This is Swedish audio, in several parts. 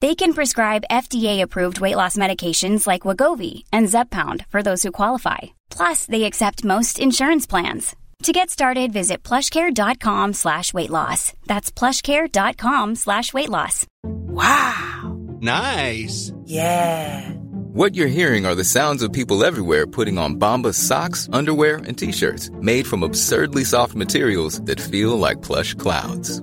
They can prescribe FDA-approved weight loss medications like Wagovi and Zepbound for those who qualify. Plus, they accept most insurance plans. To get started, visit plushcare.com slash weight loss. That's plushcare.com slash weight loss. Wow. Nice. Yeah. What you're hearing are the sounds of people everywhere putting on Bombas socks, underwear, and t-shirts made from absurdly soft materials that feel like plush clouds.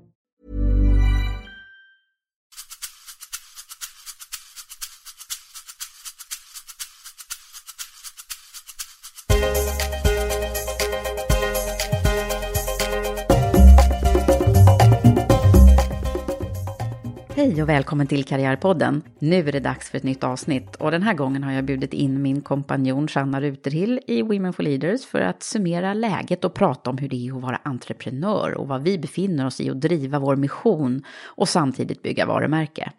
Hej och välkommen till Karriärpodden. Nu är det dags för ett nytt avsnitt och den här gången har jag bjudit in min kompanjon Sanna Ruterhill i Women for Leaders för att summera läget och prata om hur det är att vara entreprenör och vad vi befinner oss i och driva vår mission och samtidigt bygga varumärke.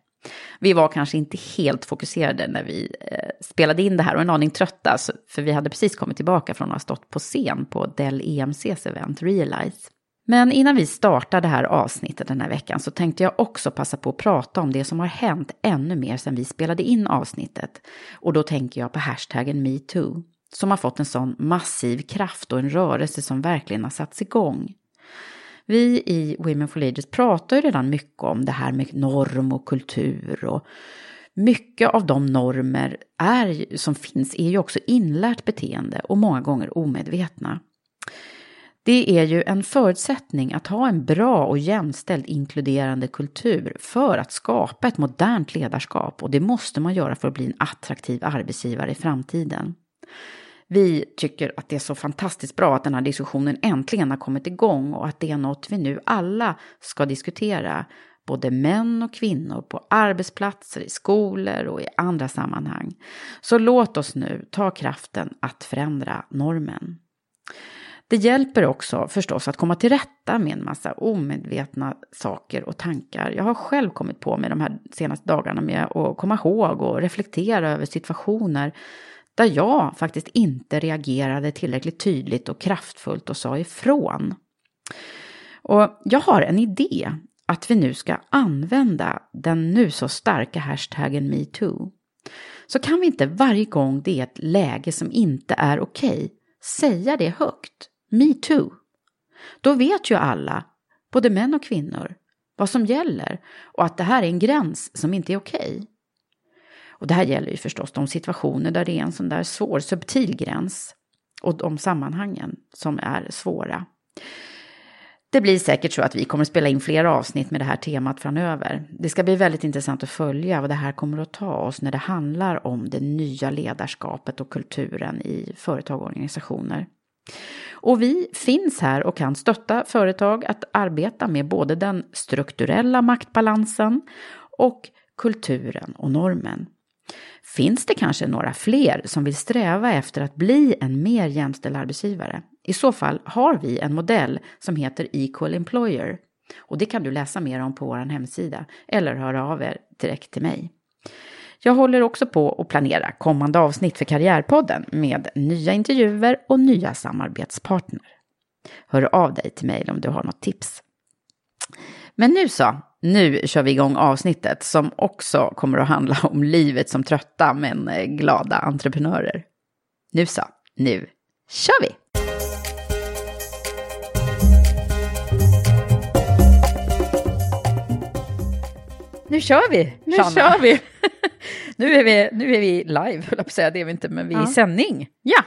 Vi var kanske inte helt fokuserade när vi eh, spelade in det här och en aning trötta för vi hade precis kommit tillbaka från att ha stått på scen på Dell EMCs event Realize. Men innan vi startar det här avsnittet den här veckan så tänkte jag också passa på att prata om det som har hänt ännu mer sedan vi spelade in avsnittet. Och då tänker jag på hashtaggen metoo, som har fått en sån massiv kraft och en rörelse som verkligen har satts igång. Vi i Women for Leaders pratar ju redan mycket om det här med norm och kultur och mycket av de normer är, som finns är ju också inlärt beteende och många gånger omedvetna. Det är ju en förutsättning att ha en bra och jämställd inkluderande kultur för att skapa ett modernt ledarskap och det måste man göra för att bli en attraktiv arbetsgivare i framtiden. Vi tycker att det är så fantastiskt bra att den här diskussionen äntligen har kommit igång och att det är något vi nu alla ska diskutera, både män och kvinnor på arbetsplatser, i skolor och i andra sammanhang. Så låt oss nu ta kraften att förändra normen. Det hjälper också förstås att komma till rätta med en massa omedvetna saker och tankar. Jag har själv kommit på mig de här senaste dagarna med att komma ihåg och reflektera över situationer där jag faktiskt inte reagerade tillräckligt tydligt och kraftfullt och sa ifrån. Och jag har en idé att vi nu ska använda den nu så starka hashtaggen metoo. Så kan vi inte varje gång det är ett läge som inte är okej okay, säga det högt Me too. Då vet ju alla, både män och kvinnor, vad som gäller och att det här är en gräns som inte är okej. Okay. Och det här gäller ju förstås de situationer där det är en sån där svår, subtil gräns och de sammanhangen som är svåra. Det blir säkert så att vi kommer spela in flera avsnitt med det här temat framöver. Det ska bli väldigt intressant att följa vad det här kommer att ta oss när det handlar om det nya ledarskapet och kulturen i företag och organisationer. Och vi finns här och kan stötta företag att arbeta med både den strukturella maktbalansen och kulturen och normen. Finns det kanske några fler som vill sträva efter att bli en mer jämställd arbetsgivare? I så fall har vi en modell som heter Equal Employer. Och det kan du läsa mer om på vår hemsida eller höra av er direkt till mig. Jag håller också på att planera kommande avsnitt för Karriärpodden med nya intervjuer och nya samarbetspartner. Hör av dig till mig om du har något tips. Men nu så, nu kör vi igång avsnittet som också kommer att handla om livet som trötta men eh, glada entreprenörer. Nu så, nu kör vi! Nu kör vi! Nu Sanna. kör vi! nu, är vi, nu är vi live, höll jag på säga, det är vi inte, men vi är i Ja. sändning. Ja,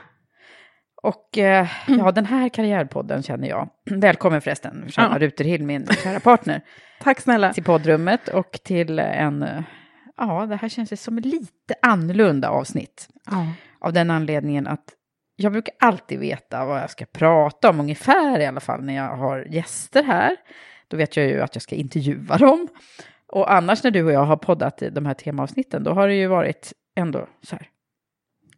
Och eh, ja, den här karriärpodden känner jag. Välkommen förresten, Shanna Ja. Ruterhill, min kära partner, tack snälla. till poddrummet och till en, eh, ja, det här känns som ett lite annorlunda avsnitt. Ja. Av den anledningen att jag brukar alltid veta vad jag ska prata om, ungefär i alla fall när jag har gäster här. Då vet jag ju att jag ska intervjua dem. Och annars när du och jag har poddat i de här temaavsnitten, då har det ju varit ändå så här,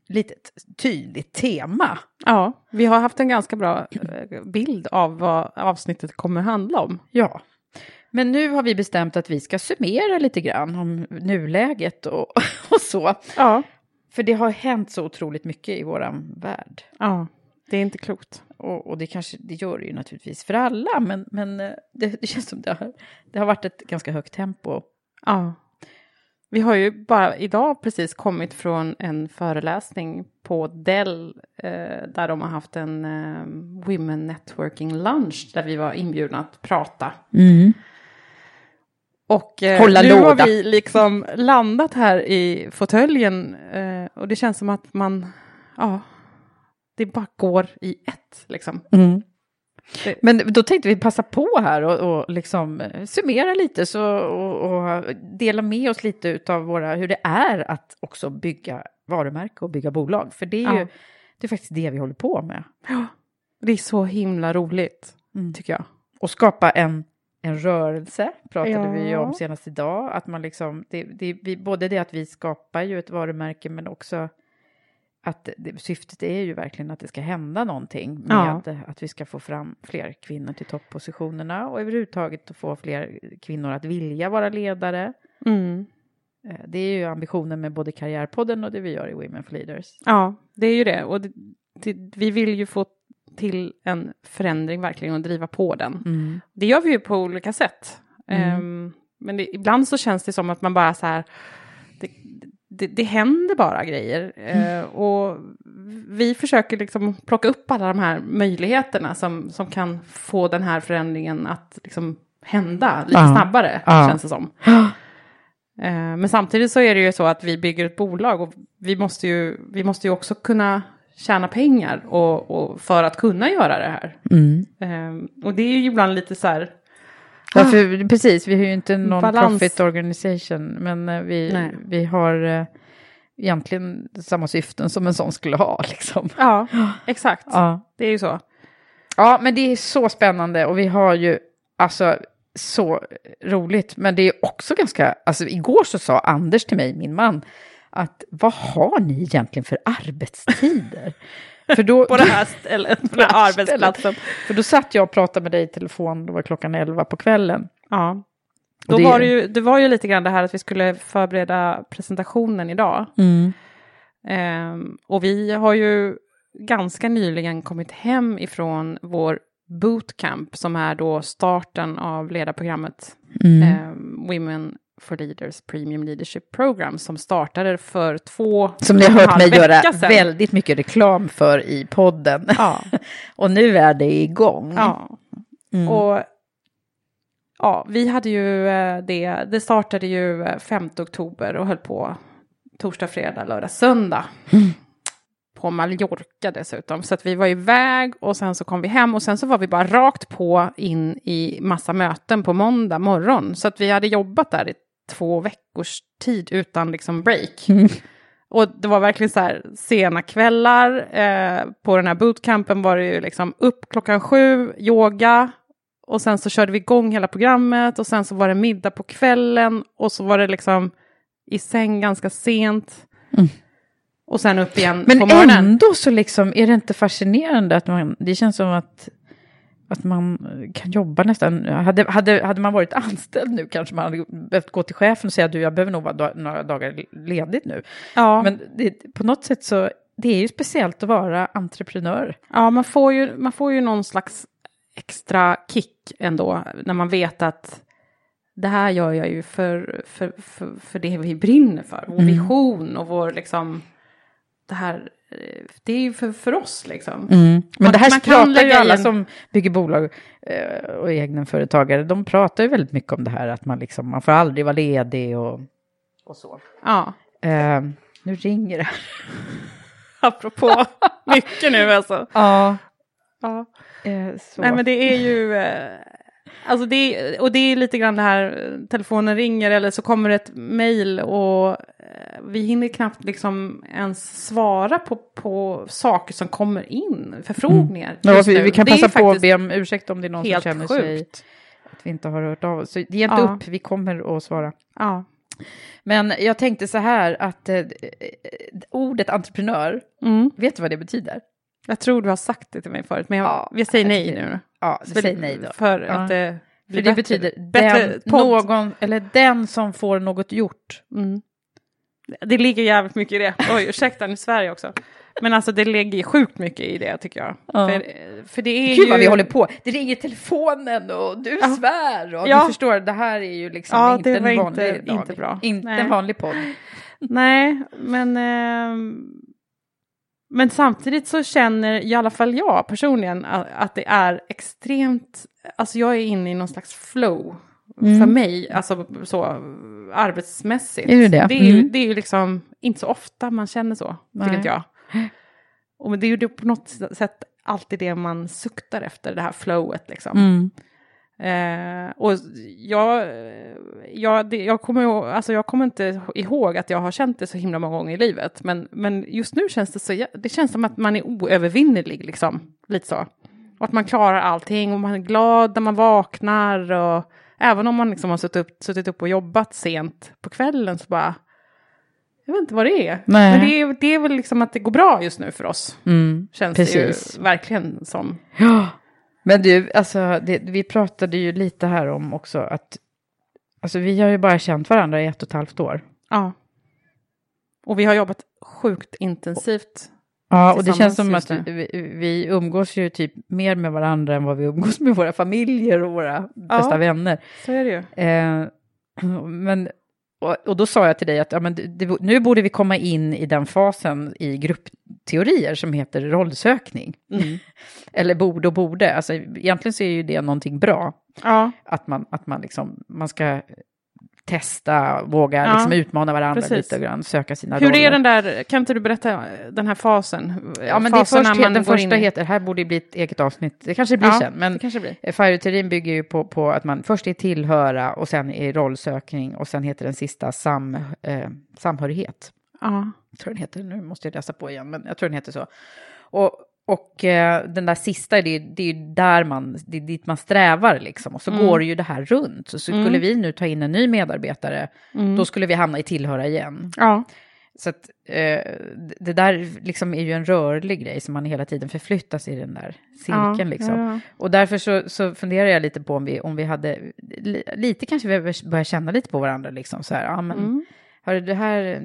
lite tydligt tema. ja, vi har haft en ganska bra eh, bild av vad avsnittet kommer handla om. Ja. Men nu har vi bestämt att vi ska summera lite grann om nuläget och, och så. Ja. För det har hänt så otroligt mycket i våran värld. Ja, det är inte klokt. Och, och det kanske det gör det ju naturligtvis för alla, men, men eh, det, det känns som det har, det har varit ett ganska högt tempo. Ja. Vi har ju bara idag precis kommit från en föreläsning på Dell eh, där de har haft en eh, Women Networking Lunch där vi var inbjudna att prata. Och eh, Hålla nu låda. har vi liksom landat här i fåtöljen eh, och det känns som att man, ja, det bara går i ett liksom. Det- Men då tänkte vi passa på här och, och liksom eh, summera lite så, och, och dela med oss lite av våra, hur det är att också bygga varumärke och bygga bolag. För det är ju Ja. det är faktiskt det vi håller på med. Det är så himla roligt, Mm. tycker jag. Och skapa en, en rörelse, pratade vi ju Ja. om senast idag. Att man liksom, det, det, vi, både det att vi skapar ju ett varumärke men också att det, syftet är ju verkligen att det ska hända någonting med Ja. att vi ska få fram fler kvinnor till topppositionerna och överhuvudtaget att få fler kvinnor att vilja vara ledare. Mm. Eh, Det är ju ambitionen med både Karriärpodden och det vi gör i Women for Leaders. Ja, det är ju det. Och det, det, vi vill ju få till en förändring verkligen och driva på den. Det gör vi ju på olika sätt. Ehm, men det, ibland så känns det som att man bara så här, det, det händer bara grejer. Eh, och vi försöker liksom plocka upp alla de här möjligheterna som, som kan få den här förändringen att liksom hända lite Ja. snabbare, Ja. känns det som. Eh, Men samtidigt så är det ju så att vi bygger ett bolag och vi måste ju, vi måste ju också kunna tjäna pengar och, och för att kunna göra det här. Eh, Och det är ju ibland lite så här, Därför, precis, vi har ju inte en Balans. non-profit organisation, men eh, vi, Nej. vi har eh, egentligen samma syften som en sån skulle ha. Liksom. ja, exakt. Ja. Det är ju så. ja, men det är så spännande och vi har ju alltså så roligt, men det är också ganska, alltså igår så sa Anders till mig, min man, att vad har ni egentligen för arbetstider? För då, På det här stället, på den här arbetsplatsen. För då satt jag och pratade med dig i telefon, då var klockan 11 på kvällen. Ja. Då det- var det, ju, det var ju lite grann det här att vi skulle förbereda presentationen idag. Ehm, och vi har ju ganska nyligen kommit hem ifrån vår bootcamp som är då starten av ledarprogrammet ehm, Women for Leaders Premium Leadership Program som startade för två Som ni har hört mig göra sedan. väldigt mycket reklam för i podden. Ja, och nu är det igång. ja. Mm. Och ja, vi hade ju eh, det, det startade ju eh, 5 oktober och höll på torsdag, fredag, lördag, söndag. På Mallorca dessutom. Så att vi var iväg och sen så kom vi hem och sen så var vi bara rakt på in i massa möten på måndag morgon. Så att vi hade jobbat där i två veckors tid utan liksom break. Och det var verkligen så här sena kvällar. Eh, på den här bootcampen var det ju liksom upp klockan sju, yoga. Och sen så körde vi igång hela programmet och sen så var det middag på kvällen och så var det liksom i säng ganska sent. Och sen upp igen Men på morgonen. ändå så liksom är det inte fascinerande att man, det känns som att, att man kan jobba nästan, hade, hade, hade man varit anställd nu kanske man hade behövt gå till chefen och säga du jag behöver nog vara några dagar ledigt nu. Ja, Men det, på något sätt så, det är ju speciellt att vara entreprenör. ja man, får ju, man får ju någon slags extra kick ändå när man vet att det här gör jag ju för, för, för, för det vi brinner för. Vår vision och vår liksom det här det är ju för, för oss liksom. Mm. Men Man- det här pratar ju alla in- som bygger bolag eh, och egenföretagare, de pratar ju väldigt mycket om det här att man liksom, man får aldrig vara ledig och, och så. Ja. Eh, nu ringer det. Apropå mycket nu alltså. Ja. Ja. Eh. Nej men det är ju, eh, alltså det och det är lite grann det här, telefonen ringer eller så kommer ett mejl och eh, vi hinner knappt liksom ens svara på, på saker som kommer in, förfrågningar. Mm. Ja, vi, vi kan passa på att be om ursäkt om det är någon som känner sjukt. sig att vi inte har hört av oss. Så ge inte Ja. upp, vi kommer att svara. Ja. Men jag tänkte så här att eh, ordet entreprenör, Mm. vet du vad det betyder? Jag tror du har sagt det till mig förut, men jag, Ja, vi säger jag nej nu. Ja, säg nej då. För Ja. att det För blir det bättre, betyder bättre den, podd. någon, eller den som får något gjort. Mm. Det ligger jävligt mycket i det. Oj, ursäkta, nu svär jag också. Men alltså det ligger sjukt mycket i det tycker jag. Ja. För, för det är Gud ju... vad vi håller på. Det ringer telefonen och du Ja. svär. Och Ja. Du förstår, det här är ju liksom Ja, inte en vanlig inte- dag. inte bra. Inte Nej. en vanlig podd. Nej, men... ehm, men samtidigt så känner i alla fall jag personligen att det är extremt... Alltså jag är inne i någon slags flow. Mm. För mig, alltså så arbetsmässigt. Är det det? Det är, ju, Mm. det är ju liksom inte så ofta man känner så, Nej. tycker jag. Och det är ju på något sätt alltid det man suktar efter, det här flowet liksom. Mm. Eh, och jag, jag, det, jag, kommer, alltså jag kommer inte ihåg att jag har känt det så himla många gånger i livet. Men, men just nu känns det så, det känns som att man är oövervinnerlig liksom. Lite så. Och att man klarar allting och man är glad när man vaknar. Och även om man liksom har suttit upp, suttit upp och jobbat sent på kvällen så bara, jag vet inte vad det är. Nej. Men det är, det är väl liksom att det går bra just nu för oss. Mm. Känns Precis. det ju verkligen som. Ja, men du, alltså, det, vi pratade ju lite här om också att alltså, vi har ju bara känt varandra i ett och ett halvt år. Ja. Och vi har jobbat sjukt intensivt. Ja, och det känns som att vi, vi umgås ju typ mer med varandra än vad vi umgås med våra familjer och våra bästa vänner. Så är det ju. Eh, men, och, och då sa jag till dig att ja, men det, nu borde vi komma in i den fasen i gruppteorier som heter rollsökning. Eller borde och borde. Alltså, egentligen så är ju det någonting bra. Ja, Att man, att man, liksom, man ska testa, våga Ja, liksom utmana varandra precis. lite grann, söka sina hur roller. är den där, kan inte du berätta den här fasen? Ja, men det är först, man den första in heter, här borde det bli ett eget avsnitt, det kanske det blir Ja, sen, men blir. eh, FIRE-teorin bygger ju på, på att man först är tillhöra och sen är rollsökning och sen heter den sista sam, eh, samhörighet. Ja, Jag tror den heter, nu måste jag läsa på igen, men jag tror den heter så. Och, och eh, den där sista, det är, det är ju där man, det är dit man strävar liksom. Och så Mm. går ju det här runt. Så, så skulle vi nu ta in en ny medarbetare, Mm. då skulle vi hamna i tillhöra igen. ja, Så att eh, det där liksom är ju en rörlig grej som man hela tiden förflyttas i den där cirkeln ja, liksom. ja, ja. Och därför så, så funderar jag lite på om vi, om vi hade, li, lite kanske vi börjar känna lite på varandra liksom så här, men, Mm. Hörru, det här,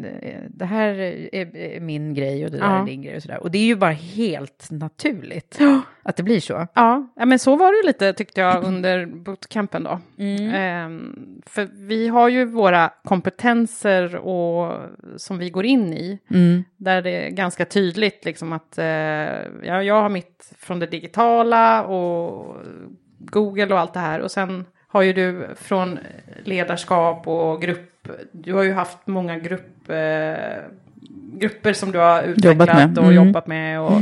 det här är, min grej och det där Ja. är din grej och sådär. Och det är ju bara helt naturligt att det blir så. Ja, ja, men så var det lite tyckte jag under bootcampen då. Mm. Ehm, för vi har ju våra kompetenser och, som vi går in i. Mm. Där det är ganska tydligt liksom att eh, ja, jag har mitt från det digitala och Google och allt det här. Och sen har ju du från ledarskap och grupp. Du har ju haft många grupp, eh, grupper som du har utvecklat med. och Mm. jobbat med. Och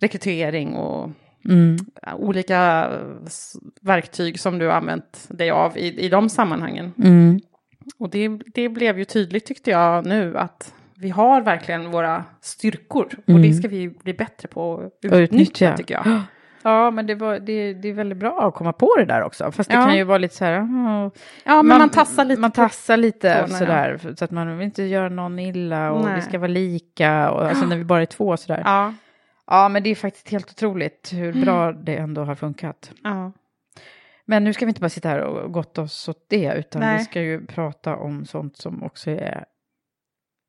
rekrytering och Mm. olika s- verktyg som du har använt dig av i, i de sammanhangen. Mm. Och det, det blev ju tydligt tyckte jag nu att vi har verkligen våra styrkor och det ska vi bli bättre på att utnyttja, utnyttja. tycker jag. Ja, men det, var, det, det är väldigt bra att komma på det där också. Fast det Ja. kan ju vara lite så här... "Åh." Ja, men man, tassar lite. Man tassar lite tårna, sådär, för- så att man vill inte göra någon illa och Nej. vi ska vara lika. Och, alltså när vi bara är två sådär. Ja. Ja, men det är faktiskt helt otroligt hur bra det ändå har funkat. ja. Men nu ska vi inte bara sitta här och gotta oss åt det, utan Nej. vi ska ju prata om sånt som också är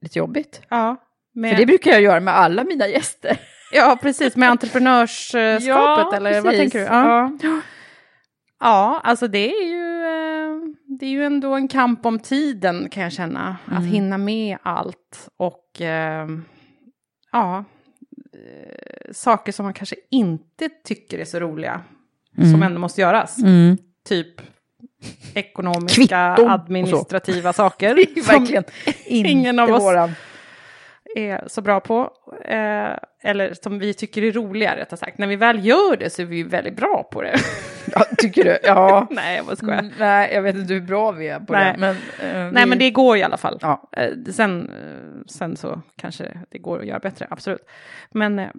lite jobbigt. ja. Med, För det brukar jag göra med alla mina gäster. Ja, precis, med entreprenörskapet eller vad precis. tänker du? Ja. Ja, alltså det är ju, eh, det är ju ändå en kamp om tiden kan jag känna. Att Mm. hinna med allt. Och eh, ja, eh, saker som man kanske inte tycker är så roliga. Mm. Som ändå måste göras. Mm. Typ ekonomiska, Kvitton administrativa saker. Som ingen av oss. Är så bra på. Eh, eller som vi tycker är roliga rättare sagt. När vi väl gör det så är vi väldigt bra på det. Ja, tycker du? Ja. Nej, jag bara skojar. Mm, nej, jag vet inte hur bra vi är på Nej. det. Men, eh, Nej, vi- men det går i alla fall. Ja. Eh, sen, eh, sen så kanske det går att göra bättre, absolut. Men, eh,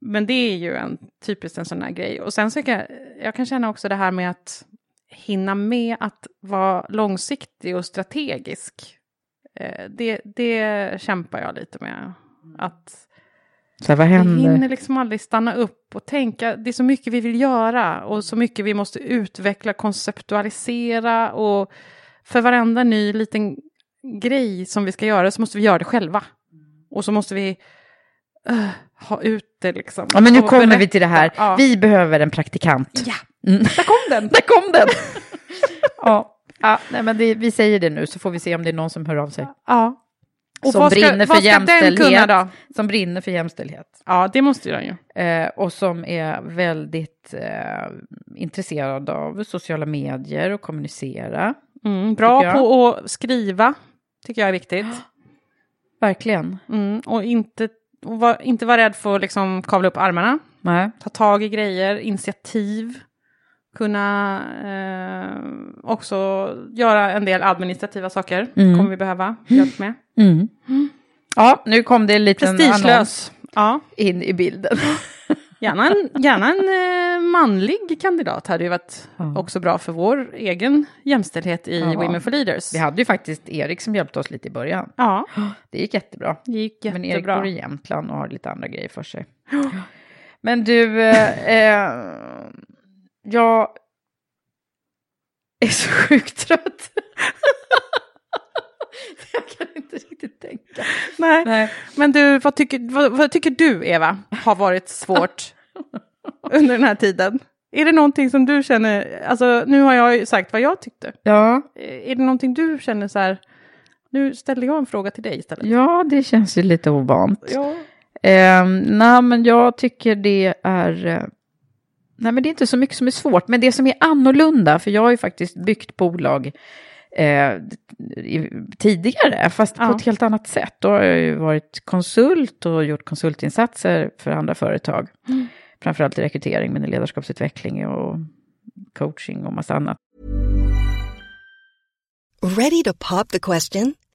men det är ju en typiskt en sån här grej. Och sen så kan jag, jag kan känna också det här med att hinna med att vara långsiktig och strategisk. Eh, Det, det kämpar jag lite med. Att Så här, vad vi händer? hinner liksom aldrig stanna upp och tänka. Det är så mycket vi vill göra och så mycket vi måste utveckla, konceptualisera och för varenda ny liten grej som vi ska göra så måste vi göra det själva. Och så måste vi eh, ha ut det liksom. Ja, men nu kommer berätta. vi till det här. Ja. Vi behöver en praktikant. Ja, Mm. där kom den! Där kom den! ja, ja nej, men det, vi säger det nu så får vi se om det är någon som hör av sig. Ja. Och Som vad ska, brinner för vad ska den kunna då? Som brinner för jämställdhet. Ja, det måste den ju. Eh, och som är väldigt eh, intresserad av sociala medier och kommunicera. Mm, bra på att skriva, tycker jag är viktigt. Verkligen. Mm, och inte, och var, inte vara rädd för att liksom kavla upp armarna. Nej. ta tag i grejer, initiativ, kunna eh, också göra en del administrativa saker. Mm. kommer vi behöva hjälp med. Mm. Ja, nu kom det en liten annons Prestigelös. Ja, in i bilden. gärna en, gärna en eh, manlig kandidat hade ju varit Ja. också bra för vår egen jämställdhet i Ja. Women for Leaders. Vi hade ju faktiskt Erik som hjälpte oss lite i början. Ja, Det gick jättebra. det gick Men Erik jättebra. bor i Jämtland och har lite andra grejer för sig. Men du, eh, eh, jag är så sjukt trött. jag kan inte riktigt tänka. Nej. Nej. Men du, vad tycker, vad, vad tycker du, Eva, har varit svårt under den här tiden? Är det någonting som du känner, alltså nu har jag ju sagt vad jag tyckte. Ja, Är det någonting du känner så här, nu ställer jag en fråga till dig istället. ja, det känns ju lite ovant. Ja. Eh, nej, men jag tycker det är... Nej, men det är inte så mycket som är svårt. Men det som är annorlunda, för jag har ju faktiskt byggt bolag eh, tidigare, fast Ja. på ett helt annat sätt. Då har jag ju varit konsult och gjort konsultinsatser för andra företag. Mm. Framförallt i rekrytering, men i ledarskapsutveckling och coaching och massa annat. Ready to pop the question?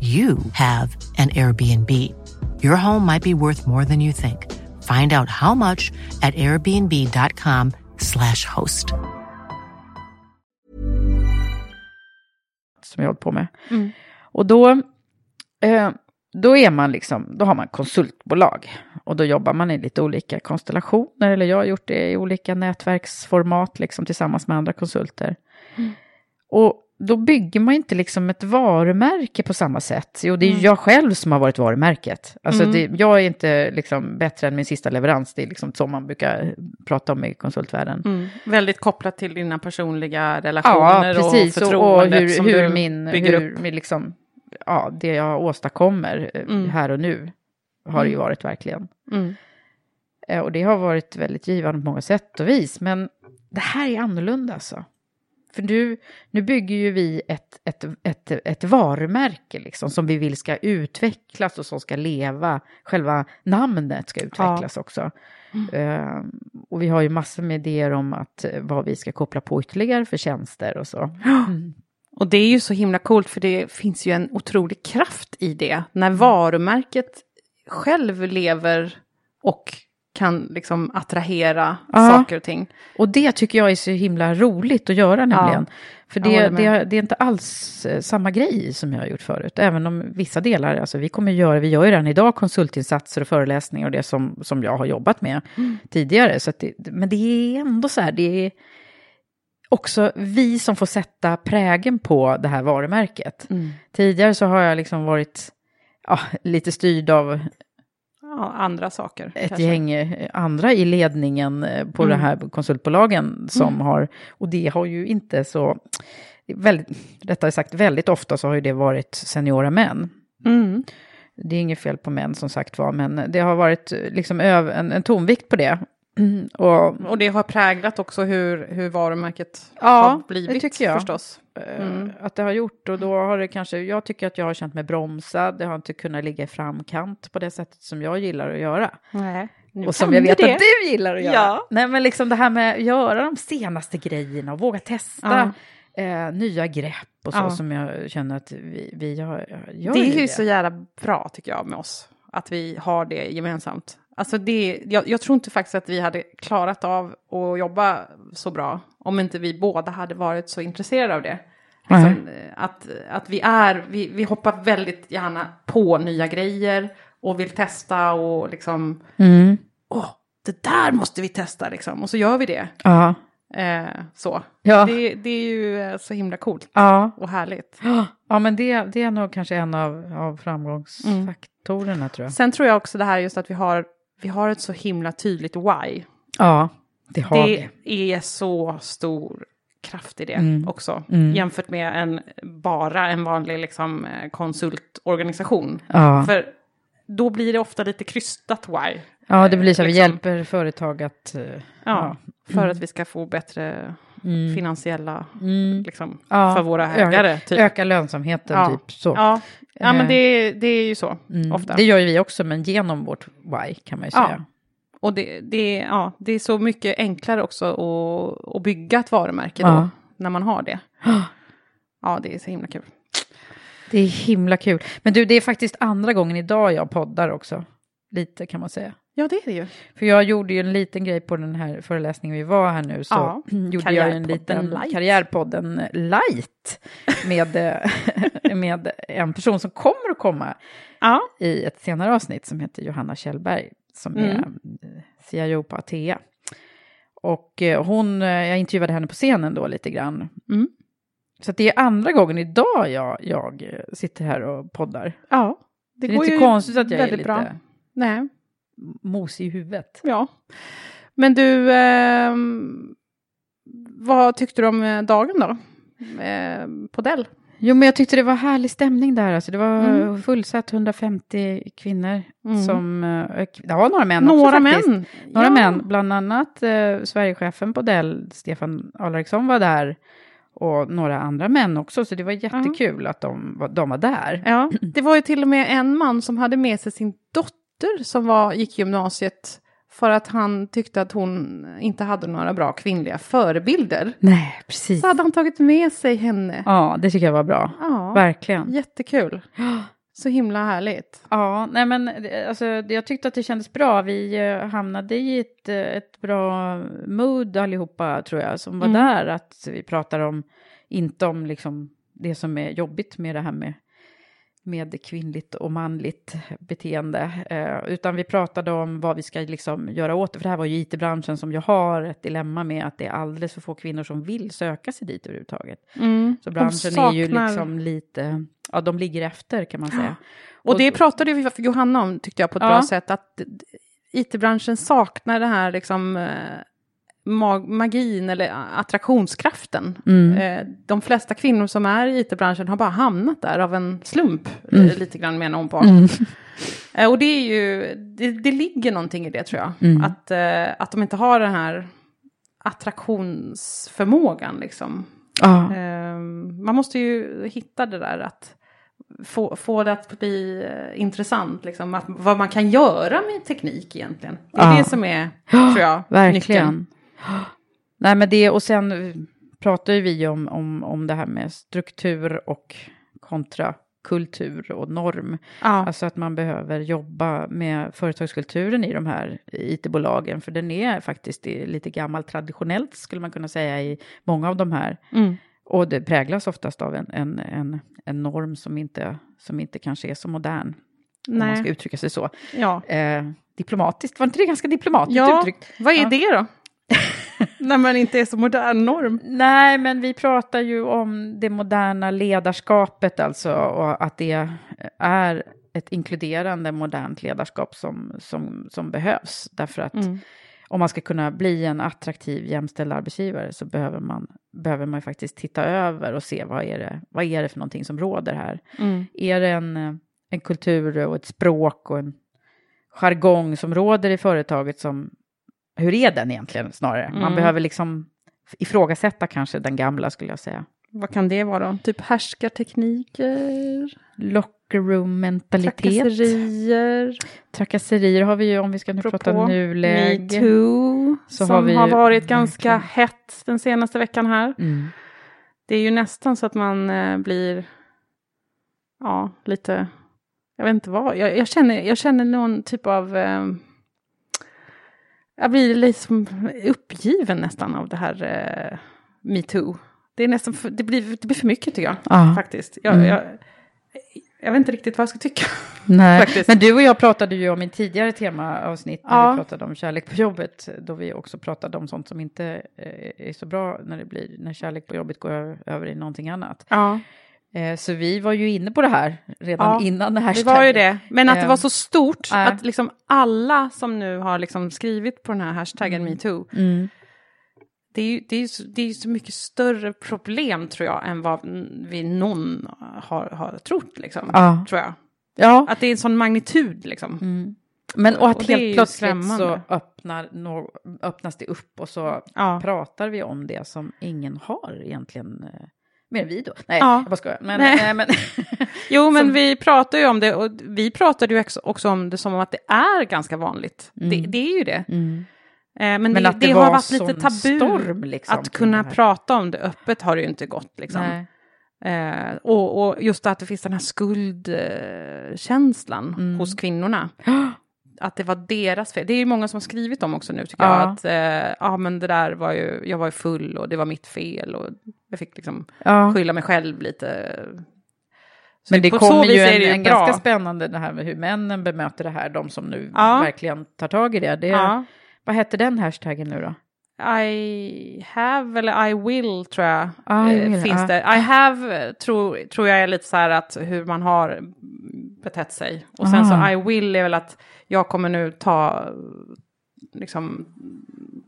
you have an Airbnb. Your home might be worth more than you think. Find out how much at airbnb.com slash host. Som jag hållit på med. Och då, eh, då är man liksom, då har man konsultbolag. Och då jobbar man i lite olika konstellationer. Eller jag har gjort det i olika nätverksformat liksom tillsammans med andra konsulter. Och då bygger man inte liksom ett varumärke på samma sätt. Jo, det är jag själv som har varit varumärket. Alltså Mm. det, jag är inte liksom bättre än min sista leverans. Det är liksom så man brukar prata om i konsultvärlden. Mm. Väldigt kopplat till dina personliga relationer Ja, precis. och Och, och förtroendet hur, som hur du min, bygger hur upp. min liksom, ja, det jag åstadkommer eh, Mm. här och nu har det ju Mm. varit verkligen. Mm. Eh, Och det har varit väldigt givande på många sätt och vis. Men det här är annorlunda alltså. För nu, nu bygger ju vi ett, ett, ett, ett varumärke liksom, som vi vill ska utvecklas och som ska leva. Själva namnet ska utvecklas också. Eh, och vi har ju massor med idéer om att, eh, vad vi ska koppla på ytterligare för tjänster och så. Mm. Och det är ju så himla coolt för det finns ju en otrolig kraft i det. När varumärket själv lever och kan liksom attrahera Ja. saker och ting. Och det tycker jag är så himla roligt att göra nämligen. För jag det, det, det är inte alls eh, samma grej som jag har gjort förut. Även om vissa delar, alltså vi kommer göra, vi gör ju redan idag konsultinsatser och föreläsningar och det som, som jag har jobbat med Mm. tidigare. Så det, men det är ändå så här, det är också vi som får sätta prägen på det här varumärket. Mm. Tidigare så har jag liksom varit ja, lite styrd av Ja, andra saker. ett kanske. gäng eh, andra i ledningen eh, på Mm. de här konsultbolagen som Mm. har, och det har ju inte så, väldigt, rättare sagt väldigt ofta så har ju det varit seniora män. Mm. Det är inget fel på män som sagt var, men det har varit eh, liksom öv, en, en tonvikt på det. Mm, Och Och det har präglat också hur, hur varumärket Ja, har blivit det tycker jag. förstås. Eh, Mm. att det har gjort och då har det kanske, jag tycker att jag har känt mig bromsad, det har inte kunnat ligga i framkant på det sättet som jag gillar att göra. Nej. Och som jag vet det. att du gillar att göra. Ja. Nej men liksom det här med att göra de senaste grejerna och våga testa eh, nya grepp och så Ja. som jag känner att vi, vi gör, gör Det är ju ju så jävla bra tycker jag med oss. Att vi har det gemensamt. Alltså det, jag, jag tror inte faktiskt att vi hade klarat av att jobba så bra om inte vi båda hade varit så intresserade av det. Eh, att, att vi är, vi, vi hoppar väldigt gärna på nya grejer och vill testa och liksom, Mm. åh, det där måste vi testa liksom. Och så gör vi det. Ja. Eh, så. Ja. Det, det är ju eh, så himla coolt Ja. och härligt. ja, men det, det är nog kanske en av, av framgångsfaktorerna tror jag. Sen tror jag också det här just att vi har, vi har ett så himla tydligt why. Ja, det har det vi. är så stor kraft i det Mm. också. Mm. Jämfört med en, bara en vanlig liksom, eh, konsultorganisation. Ja. För då blir det ofta lite krystat why. Ja, det blir så att vi liksom. hjälper företag att... eh, Ja, för Mm. att vi ska få bättre Mm. finansiella, Mm. liksom, Ja, för våra öka- ägare. Typ. Öka lönsamheten, ja. typ så. Ja, ja men Eh. det, det är ju så Mm. ofta. Det gör ju vi också, men genom vårt why kan man ju säga. Och det, det, ja, det är så mycket enklare också att, att bygga ett varumärke då, Ja. när man har det. Ja, det är så himla kul. Det är himla kul. Men du, det är faktiskt andra gången idag jag poddar också. Lite kan man säga. Ja, det är det ju. För jag gjorde ju en liten grej på den här föreläsningen vi var här nu. Så Ja, gjorde jag en liten Light. karriärpodden light. Med, eh, med en person som kommer att komma Ja. i ett senare avsnitt som heter Johanna Kjellberg. Som är Mm. eh, CIO på Atea. Och eh, hon, eh, jag intervjuade henne på scenen då lite grann. Mm. Så det är andra gången idag jag, jag eh, sitter här och poddar. Ja, Det, det är går inte konstigt att jag är lite bra. Nej, mosig i huvudet. ja. Men du, ehm, vad tyckte du om eh, dagen då? Eh, på Dell? Jo, men jag tyckte det var härlig stämning där. Alltså, det var Mm. fullsatt 150 kvinnor Mm. som... eh, Det var några män Några också faktiskt. män. Några Ja. män, bland annat eh, Sverigechefen på Dell, Stefan Alriksson var där. Och några andra män också, så det var jättekul att de, var- de var där. Ja, det var ju till och med en man som hade med sig sin dotter som var, gick gymnasiet för att han tyckte att hon inte hade några bra kvinnliga förebilder. Nej, precis. Så hade han tagit med sig henne. Ja, det tycker jag var bra. Ja, Verkligen. jättekul. Så himla härligt. Ja, nej men alltså, jag tyckte att det kändes bra. Vi eh, hamnade i ett, eh, ett bra mood allihopa, tror jag, som var Mm. där. Att vi pratar om, inte om liksom det som är jobbigt med det här med, med kvinnligt och manligt beteende, eh, utan vi pratade om vad vi ska liksom göra åt det. För det här var ju IT-branschen som jag har ett dilemma med att det är alldeles för få kvinnor som vill söka sig dit överhuvudtaget. Mm. Så branschen är ju saknar- liksom lite, ja de ligger efter kan man säga. Och det pratade för Johanna om, tyckte jag, på ett Ja. bra sätt. Att it-branschen saknar det här liksom, eh, mag- magin eller attraktionskraften. Mm. Eh, de flesta kvinnor som är i it-branschen har bara hamnat där av en slump, Mm. eh, lite grann menar hon på. Mm. Eh, och det är ju, det, det ligger någonting i det tror jag. Mm. Att, att de inte har den här attraktionsförmågan liksom. Ja. Eh, man måste ju hitta det där att få, få det att bli intressant, liksom, att, vad man kan göra med teknik egentligen. Det är Ja. det som är, tror jag, Verkligen. nyckeln. Nej, men det, och sen eh, pratar ju vi om, om, om det här med struktur och kontra kultur och norm. Ja. Alltså att man behöver jobba med företagskulturen i de här it-bolagen, för den är faktiskt lite gammal traditionellt skulle man kunna säga i många av de här. Mm. Och det präglas oftast av en, en, en, en norm som inte, som inte kanske är så modern, om man Nej. ska uttrycka sig så. Ja. Eh, diplomatiskt, var inte det ganska diplomatiskt Ja, uttryckt? vad är Ja. det då? När man inte är så modern norm. Nej, men vi pratar ju om det moderna ledarskapet alltså, och att det är ett inkluderande modernt ledarskap som, som, som behövs. Därför att Mm. om man ska kunna bli en attraktiv jämställd arbetsgivare så behöver man, behöver man faktiskt titta över och se vad är, det, vad är det för någonting som råder här. Mm. Är det en, en kultur och ett språk och en jargong som råder i företaget som, hur är den egentligen snarare? Man Mm. behöver liksom ifrågasätta kanske den gamla skulle jag säga. Vad kan det vara då? Typ härskartekniker? Locker room-mentalitet. Trakasserier? Trakasserier har vi ju, om vi ska nu Apropå prata nuläge. metoo, som har vi har varit ganska verkligen. hett den senaste veckan här. Mm. Det är ju nästan så att man eh, blir, ja, lite, jag vet inte vad, jag, jag, känner, jag känner någon typ av, eh, jag blir liksom uppgiven nästan av det här eh, metoo. Det är nästan, för, det, blir, det blir för mycket tycker jag, Ja. faktiskt. Jag, Mm. jag, jag vet inte riktigt vad jag ska tycka. Nej, Faktiskt. men du och jag pratade ju om i tidigare temaavsnitt när Ja. vi pratade om kärlek på jobbet, då vi också pratade om sånt som inte eh, är så bra när det blir, när kärlek på jobbet går över i någonting annat. Ja. Eh, Så vi var ju inne på det här redan Ja, innan det här Det var ju det, men att det Eh, var så stort nej. att liksom alla som nu har liksom skrivit på den här hashtaggen metoo, Mm. det är ju det är, så- det är så mycket större problem tror jag än vad vi någon har, har trott liksom. Ja. Tror jag. Ja. Att det är en sån magnitud liksom. Mm. Men och att Och helt plötsligt så öppnar, nå- öppnas det upp och så Ja. pratar vi om det som ingen har egentligen. Mer än vi då. Nej, Ja. jag bara skojar. Men, Nej. men Jo, men Som- vi pratar ju om det och vi pratade ju också- om det som att det är ganska vanligt. Det, Mm. det är ju det. Mm. Eh, Men, Men det, att det det har varit lite tabu. storm, liksom, att kunna det prata om det öppet har det ju inte gått. Liksom. Eh, och, och just att det finns den här skuldkänslan Mm. hos kvinnorna. Att det var deras fel. Det är ju många som har skrivit om också nu tycker Ja. jag. Att eh, ja, men det där var ju, jag var ju full och det var mitt fel. Och jag fick liksom Ja. skylla mig själv lite. Så Men det kommer ju en, det en ganska spännande det här med hur männen bemöter det här, de som nu Ja. verkligen tar tag i det. det. Vad hette den hashtaggen nu då? I have eller I will tror jag I eh, will, finns ja. det. I have eh, tror, tror jag är lite så här att hur man har betett sig. Och sen Ah. så I will är väl att jag kommer nu ta liksom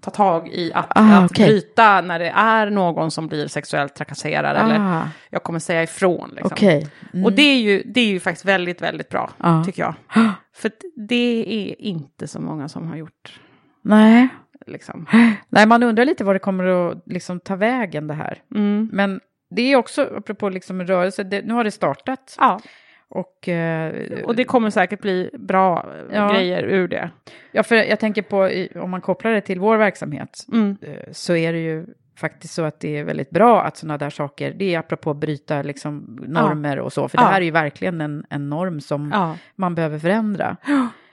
ta tag i att, Ah, att okej. bryta när det är någon som blir sexuellt trakasserad. Eller Ah. jag kommer säga ifrån. Liksom. Okej. Mm. Och det är, ju, det är ju faktiskt väldigt, väldigt bra, Ja. tycker jag. För det är inte så många som har gjort. Nej. Liksom. Nej, man undrar lite vad det kommer att liksom, ta vägen det här. Mm. Men det är också, apropå liksom rörelse, det, nu har det startat. Ja. Och, eh, Och det kommer säkert bli bra eh, Ja. grejer ur det. Ja, för jag tänker på, om man kopplar det till vår verksamhet, Mm. eh, så är det ju faktiskt så att det är väldigt bra att sådana där saker, det är apropå att bryta liksom normer och så, för Ja. det här är ju verkligen en, en norm som Ja. man behöver förändra.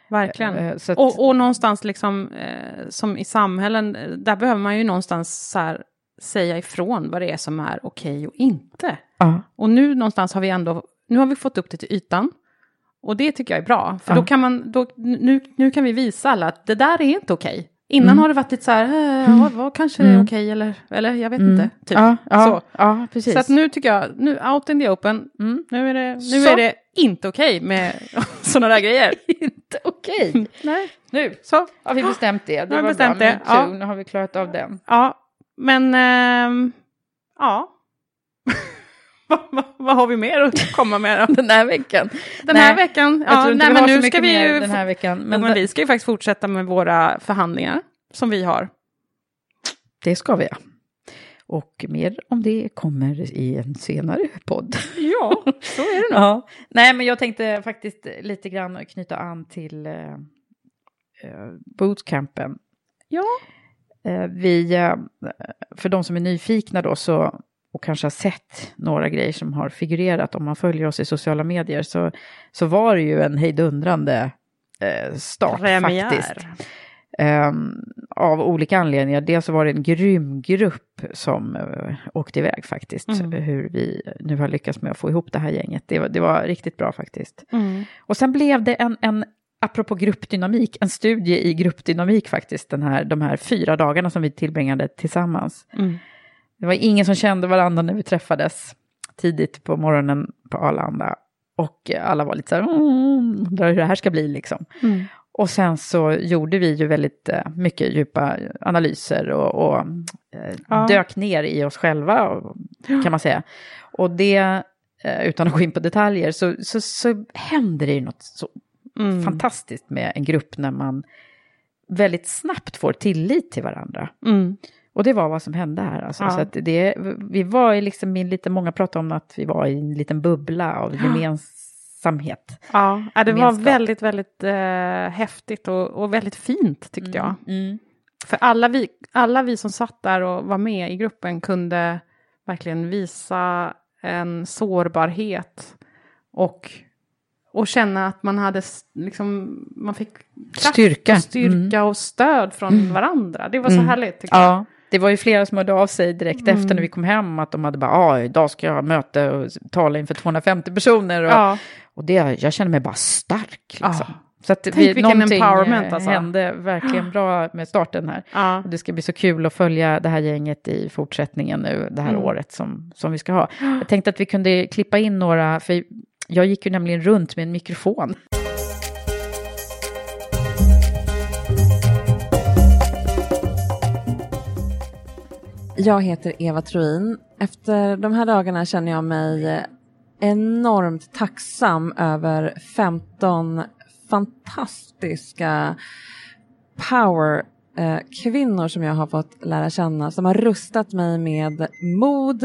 Verkligen. Eh, att- och, och någonstans liksom, eh, som i samhällen, eh, där behöver man ju någonstans så här, säga ifrån vad det är som är okej och inte. Ja. Och nu någonstans har vi ändå, nu har vi fått upp det till ytan. Och det tycker jag är bra, för Ja. då kan man, då, nu, nu kan vi visa alla att det där är inte okej. Innan Mm. har det varit lite så här, eh, vad, vad kanske är Mm. okej eller, eller jag vet Mm. inte. Typ. Ja, ja, Så. ja, precis. Så att nu tycker jag, nu out in the open, Mm. nu är det, nu Så. är det inte okej med sådana där grejer. inte okej. Nej. Nu Så. har vi bestämt det. Det var bestämt bra. det, ja. Nu har vi klarat av den. Ja, men ehm, ja. vad, vad, vad har vi mer att komma med då? Den här veckan. Den Nej, här veckan? Ja, nej, vi men nu ska vi ju... den här veckan. Men, Men, vi ska ju faktiskt fortsätta med våra förhandlingar som vi har. Det ska vi, ja. Och mer om det kommer i en senare podd. Ja, så är det nog. Ja. Nej, men jag tänkte faktiskt lite grann knyta an till eh, eh, bootcampen. Ja. Eh, vi, eh, för de som är nyfikna då så, och kanske har sett några grejer som har figurerat om man följer oss i sociala medier så, så var det ju en hejdundrande eh, start Premiär. faktiskt. Ehm, av olika anledningar. Dels så var det en grym grupp som uh, åkte iväg faktiskt. Mm. Hur vi nu har lyckats med att få ihop det här gänget. Det var, det var riktigt bra faktiskt. Mm. Och sen blev det en, en, apropå gruppdynamik, en studie i gruppdynamik faktiskt. Den här, de här fyra dagarna som vi tillbringade tillsammans. Mm. Det var ingen som kände varandra när vi träffades tidigt på morgonen på Arlanda. Och alla var lite så här, mm, undrar hur det här ska bli liksom. Mm. Och sen så gjorde vi ju väldigt eh, mycket djupa analyser och, och eh, Ja. dök ner i oss själva, kan man säga. Och det, eh, utan att gå in på detaljer, så, så, så händer det ju något så Mm. fantastiskt med en grupp när man väldigt snabbt får tillit till varandra. Mm. Och det var vad som hände här. Alltså. Ja. Så att det, vi var i liksom i lite, många pratar om att vi var i en liten bubbla av gemensamhet. Ja, ja, det var väldigt, väldigt eh, häftigt och, och väldigt fint tyckte jag. Mm. För alla vi, alla vi som satt där och var med i gruppen kunde verkligen visa en sårbarhet och, och känna att man hade liksom, man fick kraft Styrka. och styrka Mm. och stöd från varandra. Det var så Mm. härligt tycker jag. Det var ju flera som hörde av sig direkt Mm. efter när vi kom hem att de hade bara, ja, idag ska jag ha möte och tala inför 250 personer. Och, Ja. och det, jag känner mig bara stark. Liksom. Ja. Så att Tänk vi, vilken empowerment, eh, alltså. hände verkligen bra med starten här. Ja. Det ska bli så kul att följa det här gänget i fortsättningen nu, det här Mm. året som, som vi ska ha. Jag tänkte att vi kunde klippa in några, för jag gick ju nämligen runt med en mikrofon. Jag heter Eva Troin. Efter de här dagarna känner jag mig enormt tacksam över 15 fantastiska power eh, kvinnor som jag har fått lära känna som har rustat mig med mod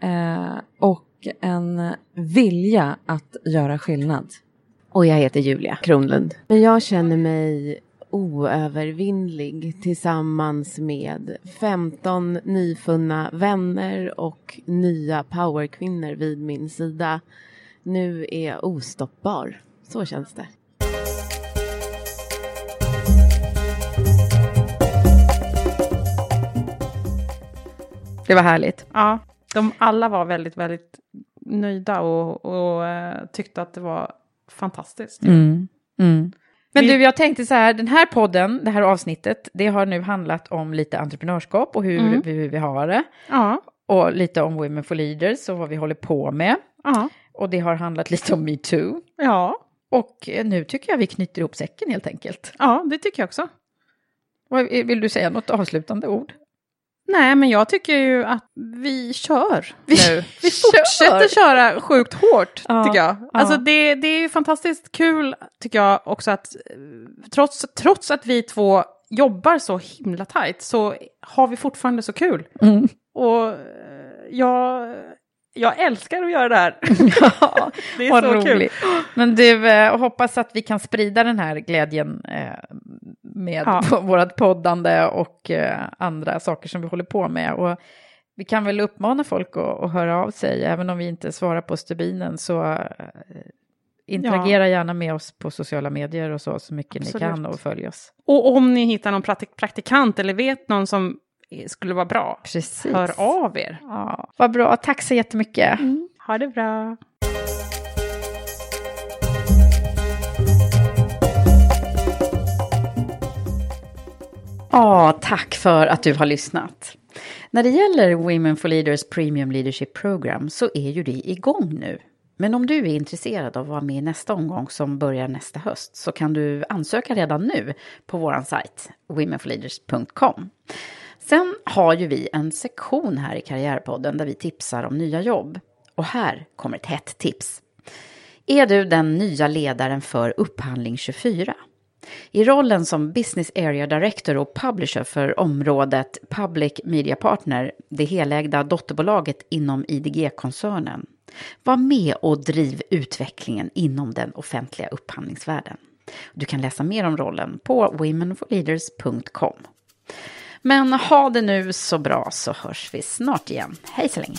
eh, och en vilja att göra skillnad. Och jag heter Julia Kronlund. Men jag känner mig oövervinnlig tillsammans med 15 nyfunna vänner och nya powerkvinnor vid min sida. Nu är jag ostoppbar. Så känns det. Det var härligt. Ja, de alla var väldigt, väldigt nöjda och, och eh, tyckte att det var fantastiskt. Mm. Mm. Men Vi- du, jag tänkte så här, den här podden, det här avsnittet, det har nu handlat om lite entreprenörskap och hur, Mm. hur vi har det. Ja, Och lite om Women for Leaders och vad vi håller på med. ja, Och det har handlat lite om metoo. ja, Och eh, nu tycker jag vi knyter ihop säcken helt enkelt. ja, det tycker jag också. Vad- Vill du säga något avslutande ord? Nej, men jag tycker ju att vi kör Vi nu. Vi fortsätter köra sjukt hårt, Ja, tycker jag. ja. Alltså det, det är ju fantastiskt kul, tycker jag också, att eh, trots, trots att vi två jobbar så himla tajt så har vi fortfarande så kul. Mm. Och eh, jag, jag älskar att göra det här. Ja, det är så roligt. kul. Men du, eh, hoppas att vi kan sprida den här glädjen eh, med Ja. vårt poddande och eh, andra saker som vi håller på med. Och vi kan väl uppmana folk att, att höra av sig, även om vi inte svarar på stubinen, så interagera gärna med oss på sociala medier och så, så mycket Absolut. ni kan och följ oss. Och om ni hittar någon praktik- praktikant eller vet någon som skulle vara bra, Precis. hör av er. Ja, vad bra, tack så jättemycket. Ha det bra. Ja, tack för att du har lyssnat. När det gäller Women for Leaders Premium Leadership Program så är ju det igång nu. Men om du är intresserad av att vara med i nästa omgång som börjar nästa höst så kan du ansöka redan nu på vår sajt womenforleaders.com. Sen har ju vi en sektion här i Karriärpodden där vi tipsar om nya jobb. Och här kommer ett hett tips. Är du den nya ledaren för Upphandling 24? I rollen som Business Area Director och Publisher för området Public Media Partner, det helägda dotterbolaget inom IDG-koncernen. Var med och driv utvecklingen inom den offentliga upphandlingsvärlden. Du kan läsa mer om rollen på womenforleaders.com. Men ha det nu så bra så hörs vi snart igen. Hej så länge!